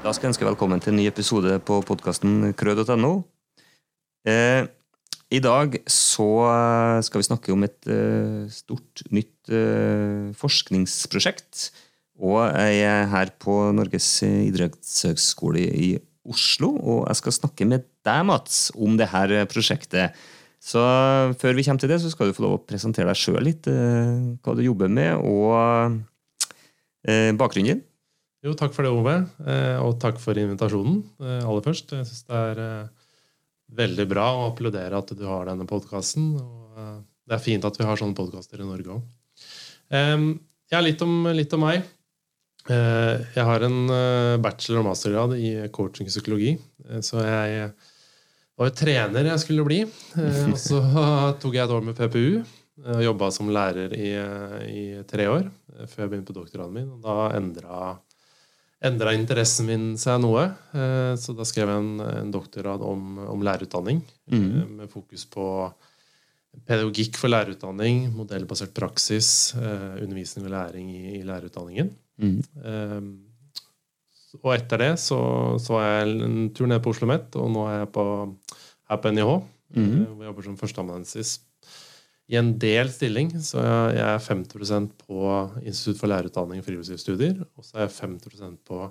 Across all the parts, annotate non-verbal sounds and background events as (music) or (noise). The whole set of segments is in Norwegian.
Da skal jeg ønske velkommen til en ny episode på podkasten krød.no. Eh, I dag så eh, skal vi snakke om et eh, stort, nytt eh, forskningsprosjekt. Og jeg er her på Norges idrettshøgskole i Oslo, og jeg skal snakke med deg, Mats, om det her prosjektet. Så før vi kommer til det, så skal du få lov å presentere deg sjøl litt. Eh, hva du jobber med, og eh, bakgrunnen din. Jo, takk for det, Ove. Eh, og takk for invitasjonen, eh, aller først. Jeg syns det er eh, veldig bra å applaudere at du har denne podkasten. Det er fint at vi har sånne podkaster i Norge òg. Ja, litt om, litt om meg. Jeg har en bachelor- og mastergrad i coaching psykologi. Så jeg var jo trener jeg skulle bli. Og så (laughs) tok jeg et år med PPU og jobba som lærer i, i tre år før jeg begynte på doktorgraden min. Og da endra endra interessen min seg noe. Eh, så da skrev jeg en, en doktorgrad om, om lærerutdanning, mm. med fokus på pedagogikk for lærerutdanning, modellbasert praksis, eh, undervisning og læring i, i lærerutdanningen. Mm. Og etter det så, så var jeg en tur ned på Oslo OsloMet, og nå er jeg på, her på NIH. Mm. Hvor jeg jobber som førsteamanuensis i en del stilling. Så jeg er 50% på Institutt for lærerutdanning og friluftslivsstudier. Og så er jeg 50% på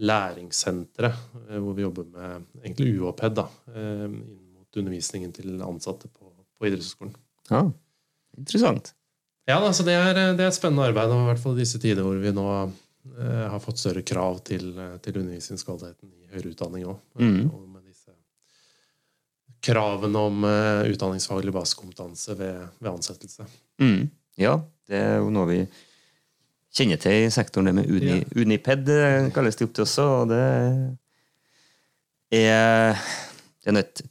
læringssenteret, eh, hvor vi jobber med egentlig UOPED da, eh, inn mot undervisningen til ansatte på, på idrettshøyskolen. Ja, interessant. Ja, altså det, er, det er et spennende arbeid, og i hvert fall i disse tider hvor vi nå eh, har fått større krav til, til undervisningskvaliteten i høyere utdanning òg. Mm kravene om uh, utdanningsfaglig basekompetanse ved, ved ansettelse. Mm. Ja, det er jo noe vi kjenner til i sektoren, det med uni, ja. Uniped eh, kalles det opp til også. og det er, det er et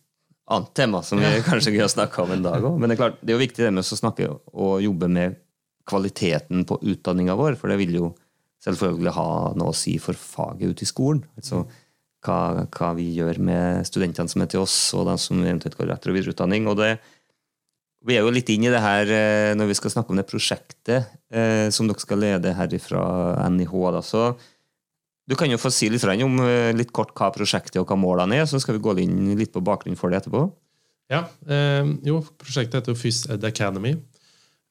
annet tema som vi (laughs) kanskje gøy å snakke om en dag òg. Men det er klart, det er jo viktig det med å snakke og jobbe med kvaliteten på utdanninga vår, for det vil jo selvfølgelig ha noe å si for faget ute i skolen. Altså, hva, hva, vi gjør med studentene som er til oss, og de som eventuelt går etter- og videreutdanning. Og det, vi er jo litt inn i det her eh, når vi skal snakke om det prosjektet eh, som dere skal lede her fra NIH. Da. Så du kan jo få si litt om eh, litt kort hva prosjektet og hva målene er, så skal vi gå inn litt på bakgrunnen for det etterpå. Ja, eh, jo, Prosjektet heter FysEd Academy.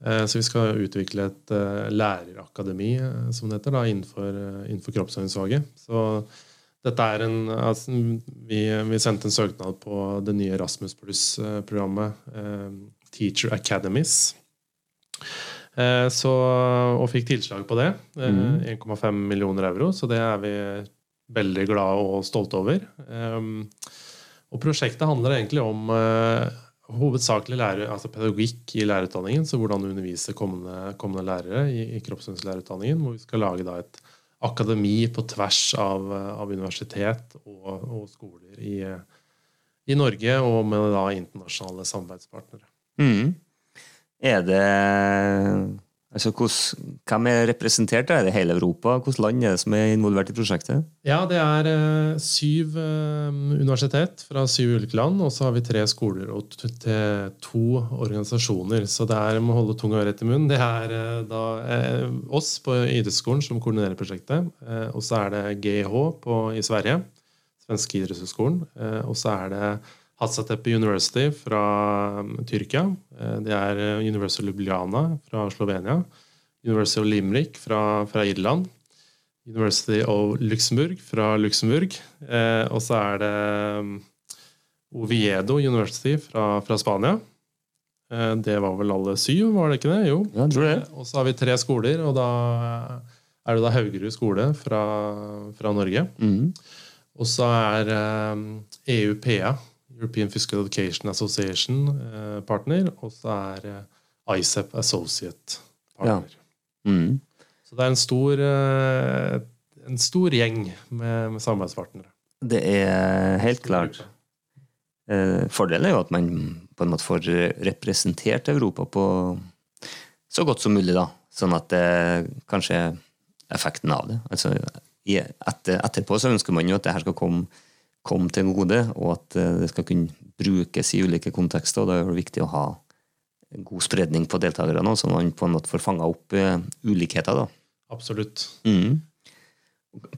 Eh, så vi skal utvikle et eh, lærerakademi som det heter, da, innenfor, innenfor kroppsøvingsfaget. Så dette er en, altså, vi, vi, sendte en søknad på det nye Erasmus Pluss-programmet, eh, Teacher Academies. Eh, så, og fikk tilslag på det. Eh, mm. 1,5 millioner euro, så det er vi veldig glade og stolte over. Eh, og prosjektet handler egentlig om eh, hovedsakelig lærer, altså pedagogikk i lærerutdanningen. Så hvordan undervise kommende, kommende lærere i, i kroppsøvingslærerutdanningen. Hvor vi skal lage da et akademi på tvers av, av universitet og, og skoler i, i, Norge, og med da internasjonale samarbeidspartnere. Mm. Er det Altså, Hvem er representert? Er det hele Europa? Hvilke land er det som er involvert i prosjektet? Ja, Det er uh, syv uh, universitet fra syv ulike land, og så har vi tre skoler og to organisasjoner. Så det er må holde tunga rett i munnen. Det er uh, da oss på idrettsskolen som koordinerer prosjektet. og så er det GH på, i Sverige, svenske idrettshøgskolen. og så er det Hatsatepe University fra um, Tyrkia. Eh, det er eh, University of Ljubljana fra Slovenia. University of Limerick fra, fra Irland. University of Luxembourg fra Luxembourg. Eh, og så er det um, Oviedo University fra, fra Spania. Eh, det var vel alle syv, var det ikke det? Jo. Ja, tror det. Eh, og så har vi tre skoler, og da er det da Haugerud skole fra, fra Norge. Mm. Og så er eh, EUPA European Fiscal Education Association eh, partner, og så er eh, ICEP Associate partner. Ja. Mm. Så det er en stor, eh, en stor gjeng med, med, samarbeidspartnere. Det er helt klart. Fordelen er jo at man på en måte får representert Europa på så godt som mulig, da. Sånn at det kanskje er effekten av det. Altså, etter, etterpå så ønsker man jo at det her skal komme komme til gode, og at eh, det skal kunne brukes i ulike kontekster. og Da er det viktig å ha god spredning på deltakerne, så man på en måte får fanga opp uh, ulikheter. da. Absolutt. Mm.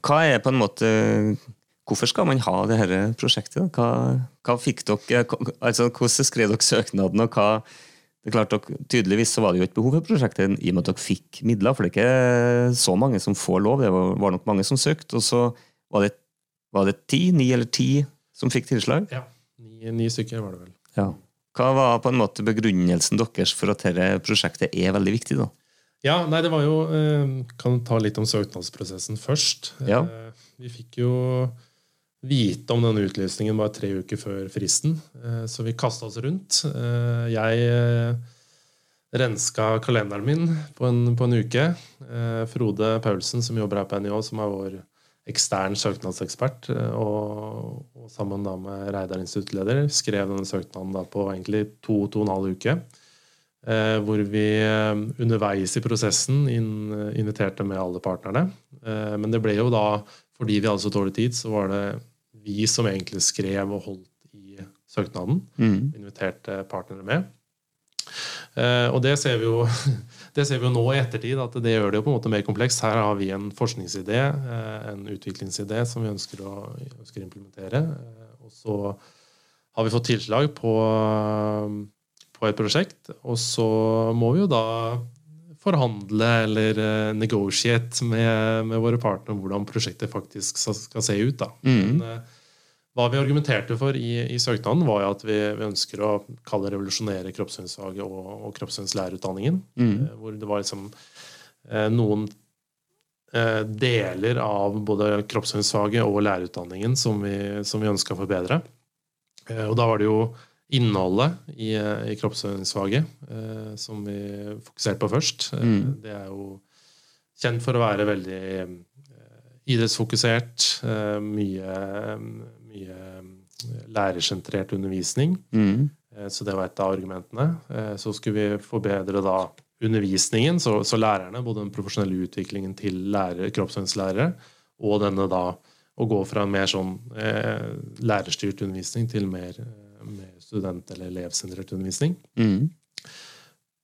Hva er på en måte Hvorfor skal man ha det dette prosjektet? Hva, hva fikk dere, altså Hvordan skrev dere søknaden, og hva det er klart dere, Tydeligvis så var det jo et behov for prosjektet i og med at dere fikk midler, for det er ikke så mange som får lov. Det var, var nok mange som søkte. Og så var det, var det ti, ni eller ti som fikk tilslag? Ja. Ni, ni stykker var det vel. Ja. Hva var på en måte begrunnelsen deres for at dette prosjektet er veldig viktig? da? Ja, nei, det var jo eh, Kan ta litt om søknadsprosessen først. Ja. Eh, vi fikk jo vite om denne utlysningen bare tre uker før fristen, eh, så vi kasta oss rundt. Jeg renska kalenderen min på en, på en uke. Frode Paulsen, som jobber her på NIH, som er vår ekstern søknadsekspert, og, og sammen da med Reidar instituttleder, skrev denne søknaden da på egentlig to to og en halv uke. Hvor vi underveis i prosessen inviterte med alle partnerne. Men det ble jo da, fordi vi hadde så dårlig tid, så var det vi som egentlig skrev og holdt i søknaden. Mm. Inviterte partnere med. Eh, og det ser, jo, (laughs) det ser, vi jo, nå i ettertid, at det gjør det jo på en måte mer komplekst. Her har vi en forskningsidé, eh, en utviklingsidé, som vi ønsker å, ønsker å implementere. Eh, og så har vi fått tilslag på, på, et prosjekt, og så må vi jo da forhandle eller negotiate med, med, våre partnere hvordan prosjektet faktisk skal se ut. Da. Mm. Men, hva vi argumenterte for i, i søknaden, var at vi, vi, ønsker å kalle revolusjonere kroppssynsfaget og, og kroppssynslærerutdanningen. Mm. Uh, hvor det var liksom noen deler av både kroppssynsfaget og lærerutdanningen som vi, som vi ønska å forbedre. og da var det jo innholdet i, i kroppsøvingsfaget, eh, som vi fokuserte på først. Eh, mm. Det er jo kjent for å være veldig eh, idrettsfokusert. Eh, mye, mye eh, lærersentrert undervisning. Mm. Eh, så det var et av argumentene. så skulle vi forbedre da undervisningen, så, så lærerne, både den profesjonelle utviklingen til lærer, kroppsøvingslærere, og denne da å gå fra en mer sånn lærerstyrt undervisning til mer, mer student- eller elevsentrert undervisning. Mm.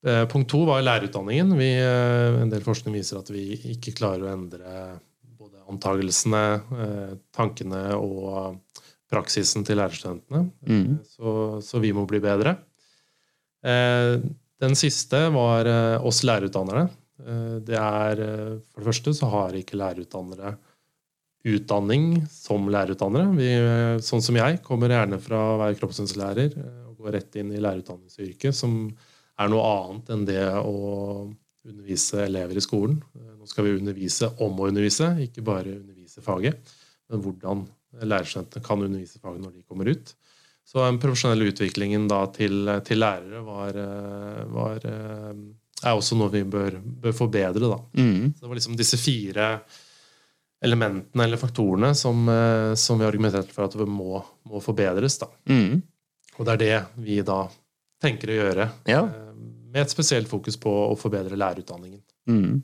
Eh, punkt to var lærerutdanningen. Vi, eh, en del forskning viser at vi ikke klarer å endre både antagelsene, eh, tankene og praksisen til lærerstudentene. Mm. Så, så, vi må bli bedre. Den siste var oss lærerutdannere. Det er, For det første så har ikke lærerutdannere utdanning som lærerutdannere. Vi, sånn som jeg, kommer gjerne fra å være kroppssynslærer eh, og går rett inn i lærerutdanningsyrket, som er noe annet enn det å undervise elever i skolen. Eh, nå skal vi undervise om å undervise, ikke bare undervise faget, men hvordan lærerstudentene kan undervise faget når de kommer ut. Så den profesjonelle utviklingen da til, til lærere var, eh, var, er også noe vi bør, bør forbedre. Da. Mm. Så det var liksom disse fire elementene eller faktorene som, eh, som vi har argumentert for at det må, må forbedres. Mm. Og det er det vi da tenker å gjøre, ja. Eh, med et spesielt fokus på å forbedre lærerutdanningen. Mm.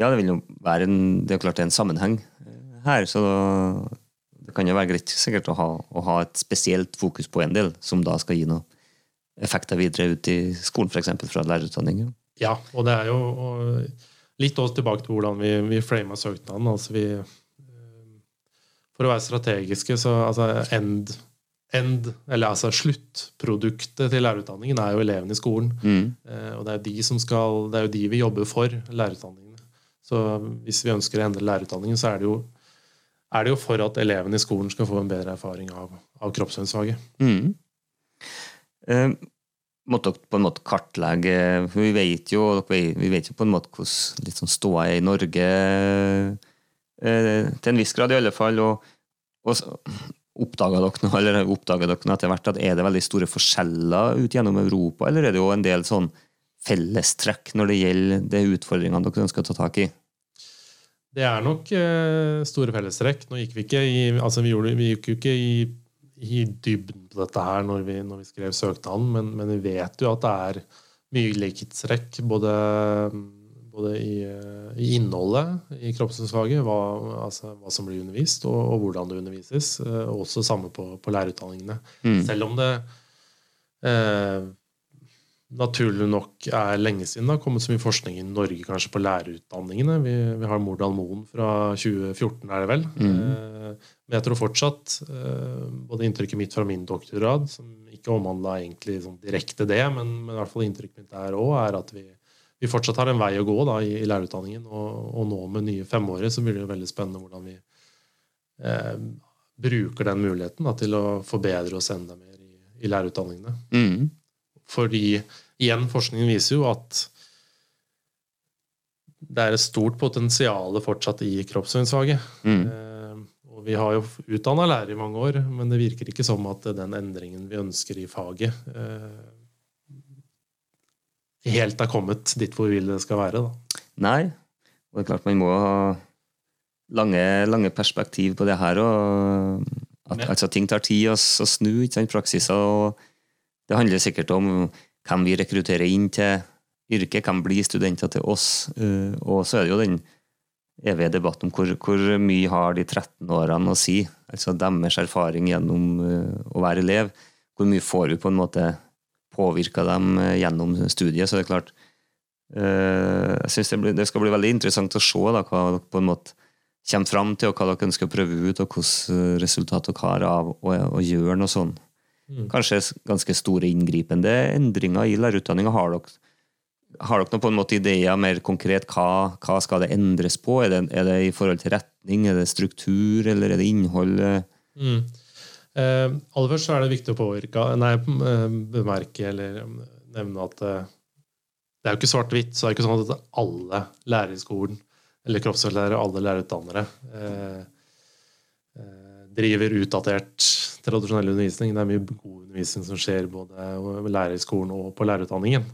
Ja, det vil jo være en, det er klart det er en sammenheng eh, her, så det kan jo være greit sikkert å ha, å ha et spesielt fokus på en del, som da skal gi noen effekter videre ut i skolen, f.eks. fra lærerutdanningen. Ja, og det er jo litt også tilbake til hvordan vi, vi frama søknaden. altså vi For å være strategiske, så altså end, end, eller altså sluttproduktet til lærerutdanningen er jo elevene i skolen. Mm. Eh, og det er, de som skal, det er jo de vi jobber for, lærerutdanningene. Så hvis vi ønsker å endre lærerutdanningen, så er det jo, er det jo for at elevene i skolen skal få en bedre erfaring av, av kroppsøvingsfaget. Mm. Eh, måtte på en måte kartlegge for Vi vet jo, vi vet jo på en måte hvordan litt sånn ståa er i Norge, eh, til en viss grad i alle fall. og, og Oppdaga dere eller oppdaga dere etter hvert at er det veldig store forskjeller ut gjennom Europa, eller er det jo en del sånn fellestrekk når det gjelder de utfordringene dere ønsker å ta tak i? Det er nok eh, store fellestrekk. Nå gikk vi ikke i, altså vi, gjorde, vi gikk jo ikke i i dybden på dette her når vi, når vi skrev søknaden, men, men, vi vet jo at det er mye likhetstrekk både, både i, i, innholdet i kroppsfaget, hva, altså, hva, som blir undervist, og, og, hvordan det undervises. Og også samme på, på lærerutdanningene. Mm. Selv om det eh, naturlig nok er lenge siden det har kommet så mye forskning i Norge kanskje på lærerutdanningene. Vi, vi har Mordal Moen fra 2014, er det vel. Mm. Eh, men jeg tror fortsatt, eh, både inntrykket mitt fra min doktorgrad, som ikke omhandla egentlig sånn direkte det, men, men, i hvert fall inntrykket mitt der òg, er at vi, vi, fortsatt har en vei å gå da, i, i lærerutdanningen. Og, og, nå med nye femårige så blir det veldig spennende hvordan vi eh, bruker den muligheten da, til å forbedre oss enda mer i, i lærerutdanningene. Mm. Fordi igjen, forskningen viser jo at det er et stort potensial fortsatt i kroppsøvingsfaget. Mm. Eh, og vi har jo utdanna lærere i mange år, men det virker ikke som at den endringen vi ønsker i faget, eh, helt er kommet dit hvor vi vil det skal være. Da. Nei. Og det er klart man må ha lange, lange perspektiv på det her. Og at, altså, ting tar tid å, å snu. ikke sant, praksiser. og det handler sikkert om hvem vi rekrutterer inn til yrket, hvem blir studenter til oss. Eh, og så er det jo den evige debatten om hvor, hvor mye har de 13 årene å si? Altså deres erfaring gjennom eh, å være elev. Hvor mye får vi på en måte påvirka dem eh, gjennom studiet? Så det er klart Jeg syns det, skal bli veldig interessant å se da, hva dere på en måte kommer fram til, og hva dere ønsker å prøve ut, og hvilke resultat dere har av å gjøre noe sånt. Mm. Kanskje ganske store inngripende endringer i lærerutdanninga. Har har dere noen på en måte ideer mer konkret? Hva, hva skal det endres på? Er det, er det, i forhold til retning, er det struktur, eller er det innhold? Mm. Eh, aller først så er det viktig å påvirke, nei, eh, bemerke eller nevne at eh, det er jo ikke svart-hvitt. så det er ikke sånn at alle lærere i skolen, eller kroppsøvingslærere, alle lærerutdannere, eh, eh driver utdatert tradisjonell undervisning. Det er mye god undervisning som skjer både med lærerskolen og på lærerutdanningen.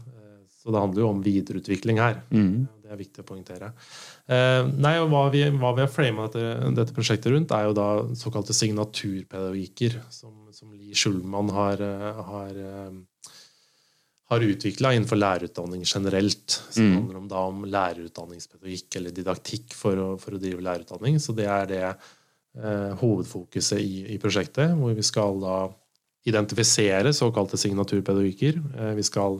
Så det handler jo om videreutvikling her. Mm. Det er viktig å poengtere. Eh, nei, og hva vi, hva vi har frama dette, dette, prosjektet rundt, er jo da såkalte signaturpedagogikker, som, som Li Schulman har, har, eh, har utvikla innenfor lærerutdanning generelt. Som mm. handler om, da, om lærerutdanningspedagogikk eller didaktikk for å, for å drive lærerutdanning. Så det er det eh, hovedfokuset i, i, prosjektet, hvor vi skal da identifisere såkalte signaturpedagogikker. Eh, vi skal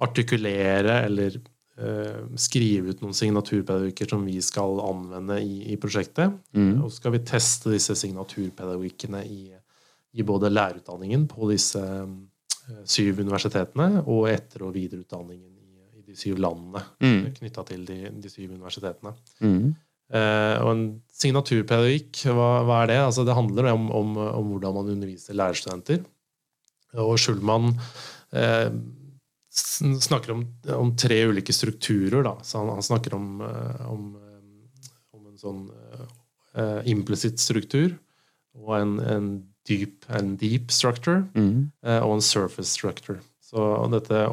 artikulere eller eh, skrive ut noen signaturpedagogikker som vi skal anvende i, i prosjektet. Mm. Og så skal vi teste disse signaturpedagogikkene i, i både lærerutdanningen på disse eh, syv universitetene og etter- og videreutdanningen i, i de syv landene mm. knytta til de, de, syv universitetene. Mm. Eh, og en signaturpedagogikk, hva, hva, er det? Altså, det handler om, om, om, hvordan man underviser lærerstudenter. Og Schulman eh, snakker om, om, tre ulike strukturer. Da. Så han, han snakker om, eh, om, eh, om, en sånn uh, implicit struktur og en, en, deep, en deep structure mm. uh, og en surface structure. Så dette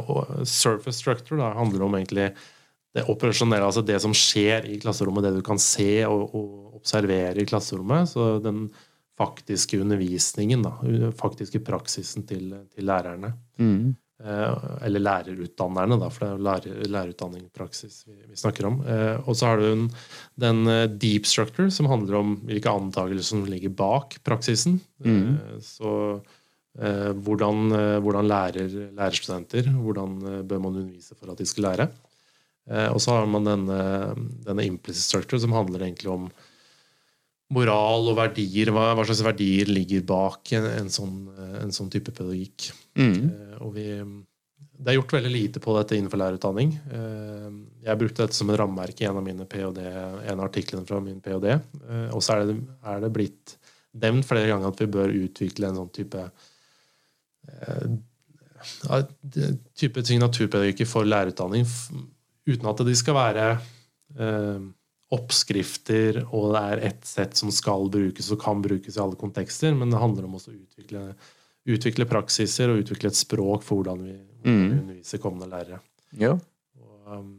surface structure da, handler om egentlig det operasjonelle, altså det som skjer i klasserommet, det du kan se og, og observere i klasserommet. Så den faktiske undervisningen, da, faktiske praksisen til, til lærerne. Mm. Eh, eller lærerutdannerne, da, for det er lærer, lærerutdanning praksis vi, vi, snakker om. Eh, og så har du den, den, eh, deep structure, som handler om hvilke antakelser som ligger bak praksisen. Mm. Så hvordan, hvordan lærer lærerstudenter? Hvordan bør man undervise for at de skal lære? Og så har man denne, denne implicit structure, som handler egentlig om moral og verdier. Hva, hva, slags verdier ligger bak en, en, sånn, en sånn, type pedagogikk. Mm. Eh, og vi, det er gjort veldig lite på dette innenfor lærerutdanning. Eh, jeg brukte dette som en rammeverk i en av mine PhD, en av artiklene fra min ph.d. Eh, og så er det, er det blitt nevnt flere ganger at vi bør utvikle en sånn type type signaturpedagogikk for lærerutdanning uten at de skal være oppskrifter, og det er ett sett som skal brukes og kan brukes i alle kontekster, men det handler om å utvikle, utvikle, praksiser og utvikle et språk for hvordan vi, hvordan vi mm. underviser kommende lærere. Ja. Og, um,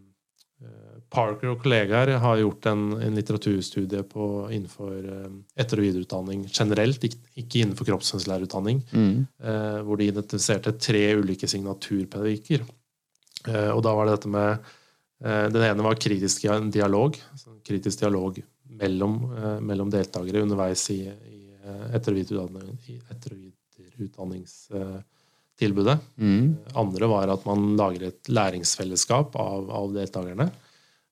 eh, Parker og kollegaer har gjort en, en litteraturstudie på, innenfor um, etter- og videreutdanning generelt, ikke, innenfor kroppsøvingslærerutdanning, mm. uh, hvor de identifiserte tre ulike signaturpedagogikker. Uh, og da var det dette med Den ene var kritisk dialog. Altså kritisk dialog mellom, eh, mellom deltakere underveis i, i eh, etter- og videreutdanningstilbudet. Mm. Andre var at man lager et læringsfellesskap av, av deltakerne.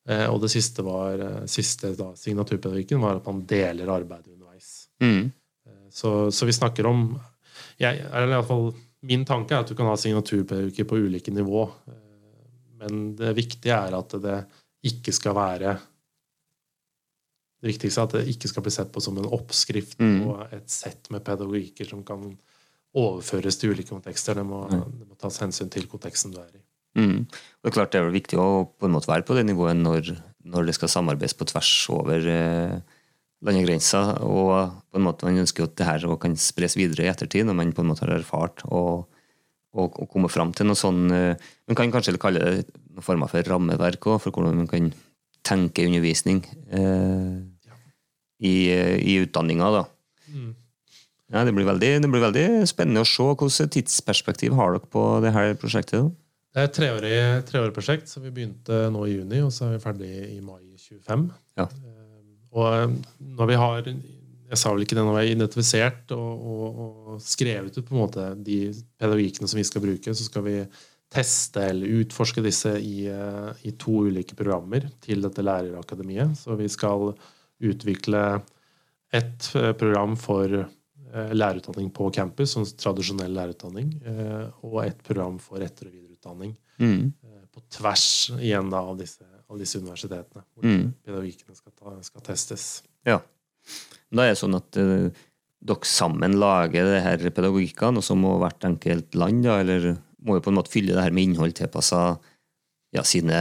Eh, og det siste, var, eh, siste da, signaturpedagogikken var at man deler arbeidet underveis. Mm. Eh, så, så vi snakker om jeg, eller i alle fall, Min tanke er at du kan ha signaturpedagogikk på ulike nivå. Men det viktige er at det ikke skal være Det viktigste er at det ikke skal bli sett på som en oppskrift Mm. og et sett med pedagogikker som kan overføres til ulike kontekster. Det må, det må tas hensyn til konteksten du er i. Mm. Det er klart det er viktig å på en måte være på det nivået når, når det skal samarbeides på tvers over eh, landegrenser. Og på en måte man ønsker at det her kan spres videre i ettertid, når man på en måte har erfart og, og, og komme fram til noe sånn eh, Man kan kanskje kalle det noen former for rammeverk òg, for hvordan man kan tenke undervisning eh, i, i utdanninga. da. Ja, det blir, veldig, det blir veldig spennende å se. Hvilket tidsperspektiv har dere på det her prosjektet? da? Det er et treårig, treårig prosjekt, så vi begynte nå i juni, og så er vi ferdig i mai 25. Ja. Eh, Og når vi har jeg sa vel ikke det når jeg har identifisert og, og, og skrevet ut på en måte de pedagogikkene som vi skal bruke, så skal vi teste eller utforske disse i, eh, i to ulike programmer til dette lærerakademiet. Så vi skal utvikle et eh, program for eh, lærerutdanning på campus, som tradisjonell lærerutdanning, og et program for etter- og videreutdanning Mm. på tvers igjen da av disse, av disse universitetene, hvor Mm. pedagogikkene skal, ta, skal testes. Ja. Da er det sånn at uh, dere sammen lager det her pedagogikkene, og så må hvert enkelt land da, eller må jo på en måte fylle det her med innhold tilpassa ja, sine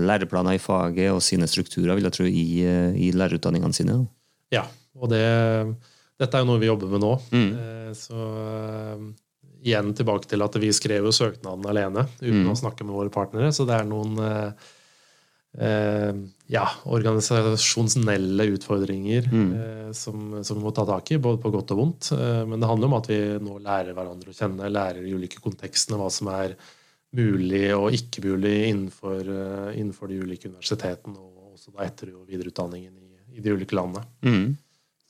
læreplaner i faget og sine strukturer, vil jeg tro, i, eh, i lærerutdanningene sine. Da. Ja, og det, dette er jo noe vi jobber med nå. Mm. Eh, Så igjen tilbake til at vi skrev jo søknaden alene uten Mm. å snakke med våre partnere. Så det er noen eh, ja, organisasjonsnelle utfordringer Mm. eh, som, som vi må ta tak i, både på godt og vondt. Eh, men det handler om at vi nå lærer hverandre å kjenne, lærer de ulike kontekstene hva som er mulig og ikke mulig innenfor, uh, innenfor de ulike universitetene og også da etter- og videreutdanningen i, i de ulike landene. Mm.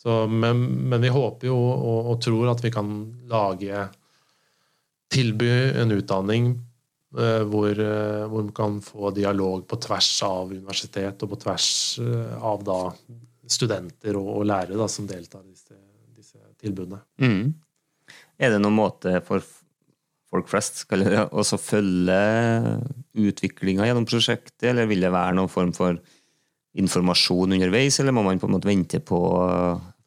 Så, men, men vi håper jo og, og tror at vi kan lage Tilby en utdanning hvor, eh, hvor man kan få dialog på tvers av universitet og på tvers eh, av da studenter og, og lærere da, som deltar i disse, disse tilbudene. Mm. Er det noen måte for folk flest skal også følge utviklinga gjennom prosjektet, eller vil det være noen form for informasjon underveis, eller må man på en måte vente på,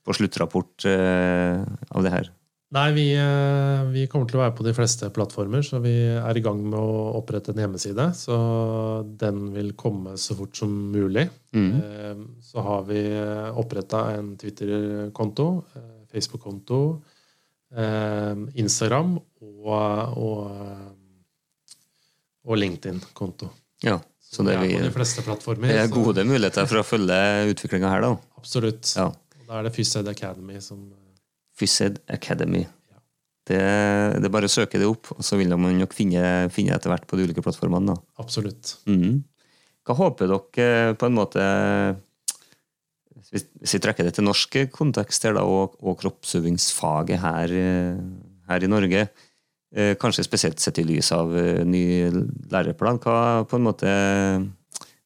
på sluttrapport eh, av det her? Nei, vi, eh, vi kommer til å være på de fleste plattformer, så vi er i gang med å opprette en hjemmeside. Så den vil komme så fort som mulig. Mm. Eh, Så har vi oppretta en Twitter-konto, eh, Facebook-konto, eh, Instagram og, og, og LinkedIn-konto. Ja, så det vi er på de fleste plattformer. det er så- gode muligheter for å følge utviklinga her, da. Absolutt. Ja. Og Da er det Fyssed Academy som Fyssed Academy. Det, det er bare å søke det opp, og så vil man nok finne, finne etter hvert på de ulike plattformene. da. Absolutt. Mm. Hva håper dere på en måte Hvis vi trekker det til norsk kontekst her da, og, og kroppsøvingsfaget her, eh, her i Norge, eh, kanskje spesielt sett i lys av eh, ny læreplan, hva på en måte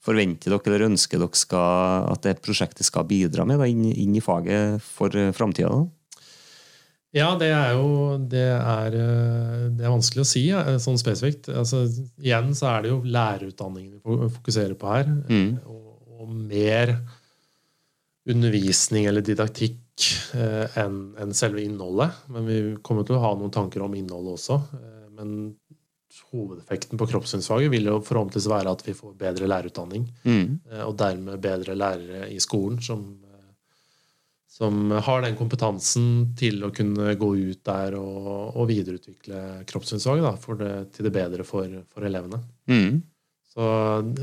forventer dere eller ønsker dere skal, at det prosjektet skal bidra med da, inn, inn i faget for eh, framtida? Ja, det er jo det er, eh, det er vanskelig å si sånn spesifikt. Altså, igjen så er det jo lærerutdanningen vi fokuserer på her. Mm. Og, og mer undervisning eller didaktikk eh, enn en selve innholdet. Men vi kommer til å ha noen tanker om innholdet også. Eh, men hovedeffekten på kroppssynsfaget vil jo forhåpentligvis være at vi får bedre lærerutdanning. Mm. Eh, og dermed bedre lærere i skolen som, eh, som har den kompetansen til å kunne gå ut der og, og videreutvikle det, til det bedre for, for elevene. Mm. Så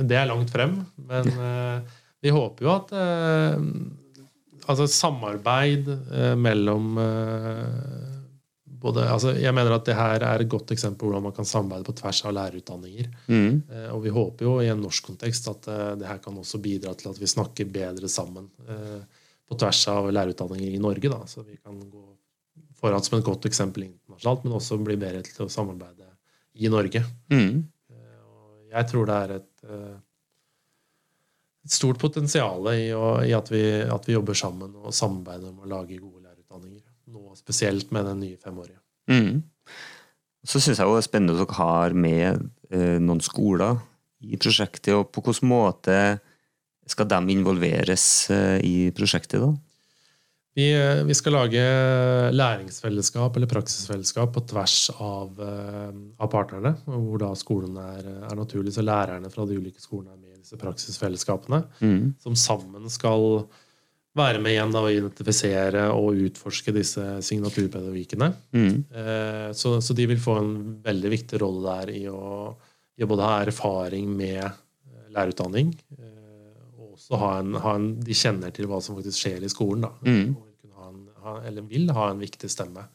det er langt frem, men eh, vi håper jo at eh, altså samarbeid eh, mellom eh, både, altså Jeg mener at det her er et godt eksempel på hvordan man kan samarbeide på tvers av lærerutdanninger. Mm. Eh, Og vi håper jo i en norsk kontekst at eh, det her kan også bidra til at vi snakker bedre sammen eh, på tvers av lærerutdanninger i Norge. Da, så vi kan gå, foran som et godt eksempel internasjonalt, men også bli bedre til å samarbeide i Norge. Mm. Jeg tror det er et, eh, et stort potensial i, i at, vi, at, vi, jobber sammen og samarbeider om å lage gode lærerutdanninger. Nå spesielt med den nye femårige. Mm. Så syns jeg det er spennende at dere har med eh, noen skoler i prosjektet. og På hvilken måte skal de involveres eh, i prosjektet? da? Vi, eh, vi, skal lage læringsfellesskap eller praksisfellesskap på tvers av, eh, av partnerne. Hvor da skolen er, er, naturlig. Så lærerne fra de ulike skolene er med i disse praksisfellesskapene. Mm. Som sammen skal være med igjen da, og identifisere og utforske disse signaturpedagogikkene. Mm. Eh, så, så, de vil få en veldig viktig rolle der i å, i å både ha erfaring med lærerutdanning, også ha en, ha en, De kjenner til hva som faktisk skjer i skolen. da. Mm eller vil ha en viktig stemme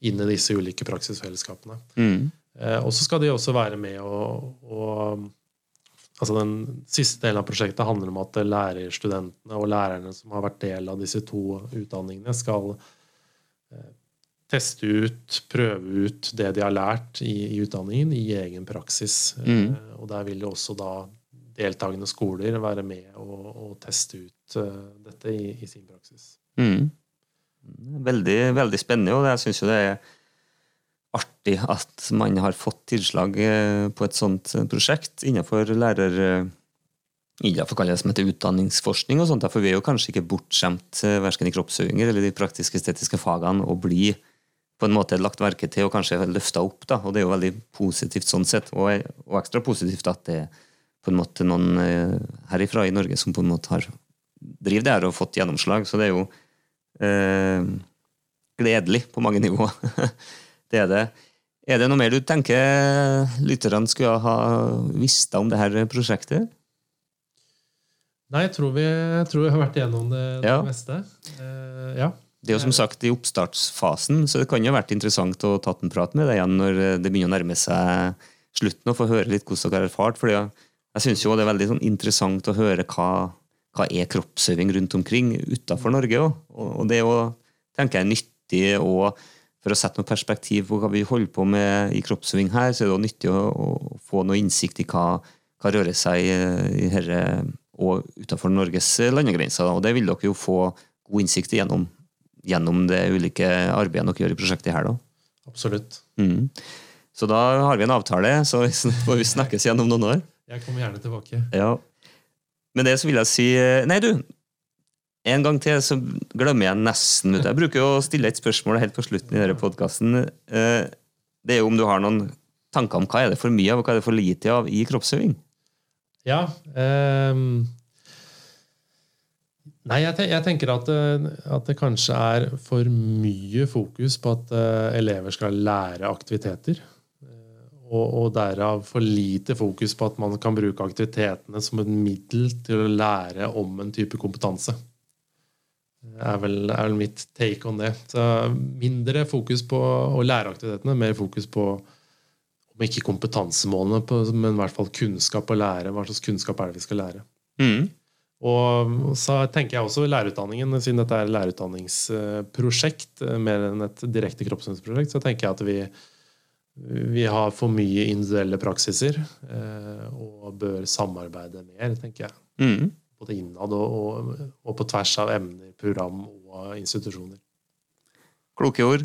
inn i disse ulike praksisfellesskapene. Mm. Eh, og så skal de også være med å... altså Den siste delen av prosjektet handler om at lærerstudentene og lærerne som har vært del av disse to utdanningene, skal eh, teste ut, prøve ut det de har lært i, i utdanningen, i egen praksis. Mm. Eh, og der vil jo også da deltakende skoler være med og, og teste ut uh, dette i, i, sin praksis. Mm. Veldig, veldig spennende, og jeg syns jo det er artig at man har fått tilslag eh, på et sånt eh, prosjekt innenfor lærer... Innenfor det som heter utdanningsforskning og sånt, for vi er jo kanskje ikke bortskjemt verken i kroppsøvinger eller de praktiske estetiske fagene å bli på en måte lagt merke til og kanskje løfta opp. da, og Det er jo veldig positivt sånn sett, og, og ekstra positivt at det er på en måte noen herifra i Norge som på en måte har driver det her og fått gjennomslag. Så det er jo eh, gledelig på mange nivåer. (laughs) det er det. Er det noe mer du tenker lytterne skulle ha visst om det her prosjektet? Nei, jeg tror vi, jeg tror vi har vært igjennom det, det ja. meste. Eh, ja. Det er jo som sagt i oppstartsfasen, så det kan jo ha vært interessant å tatt en prat med deg igjen når det begynner å nærme seg slutten, og få høre litt hvordan dere har erfart. for jeg syns det er veldig sånn interessant å høre hva hva er kroppsøving rundt omkring utafor Norge òg. Og det er jo, tenker jeg, nyttig og for å sette noe perspektiv på hva vi holder på med i kroppsøving her, så er det også nyttig å, å få noe innsikt i hva, hva rører seg i herre og utenfor Norges landegrenser. Og det vil dere jo få god innsikt i gjennom, gjennom det ulike arbeidet dere gjør i prosjektet her. da. Absolutt. Mm. Så da har vi en avtale, så får vi snakkes igjen om noen år. Jeg kommer gjerne tilbake. Ja. Med det så vil jeg si eh, Nei, du. En gang til så glemmer jeg nesten ut. Jeg bruker jo å stille et spørsmål helt på slutten i denne podkasten. Eh, det er jo om du har noen tanker om hva er det for mye av og hva er det for lite av i kroppsøving? Ja. Um, nei, jeg, jeg tenker at, det, at, det kanskje er for mye fokus på at elever skal lære aktiviteter og, og, derav for lite fokus på at man kan bruke aktivitetene som et middel til å lære om en type kompetanse. Det er vel, er vel mitt take on det. Så mindre fokus på å lære aktivitetene, mer fokus på om ikke kompetansemålene, på, men i hvert fall kunnskap å lære. Hva slags kunnskap er det vi skal lære? Mm. Og så tenker jeg også lærerutdanningen, siden dette er et lærerutdanningsprosjekt mer enn et direkte kroppsøvingsprosjekt, så tenker jeg at vi vi har for mye individuelle praksiser eh, og bør samarbeide mer, tenker jeg. Mm. Både innad og, og, og, på tvers av emner, program og institusjoner. Kloke ord.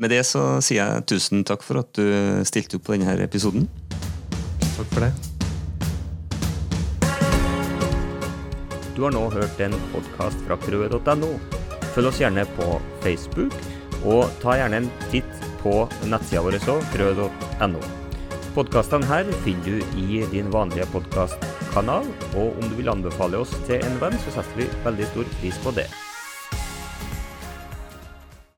Med det så sier jeg tusen takk for at du stilte opp på denne episoden. Takk for det. Du har nå hørt en podkast fra krøe.no. Følg oss gjerne på Facebook, og ta gjerne en titt på nettsida vår òg, krø.no. Podkastene her finner du i din vanlige podkastkanal, og om du vil anbefale oss til en venn, så setter vi veldig stor pris på det.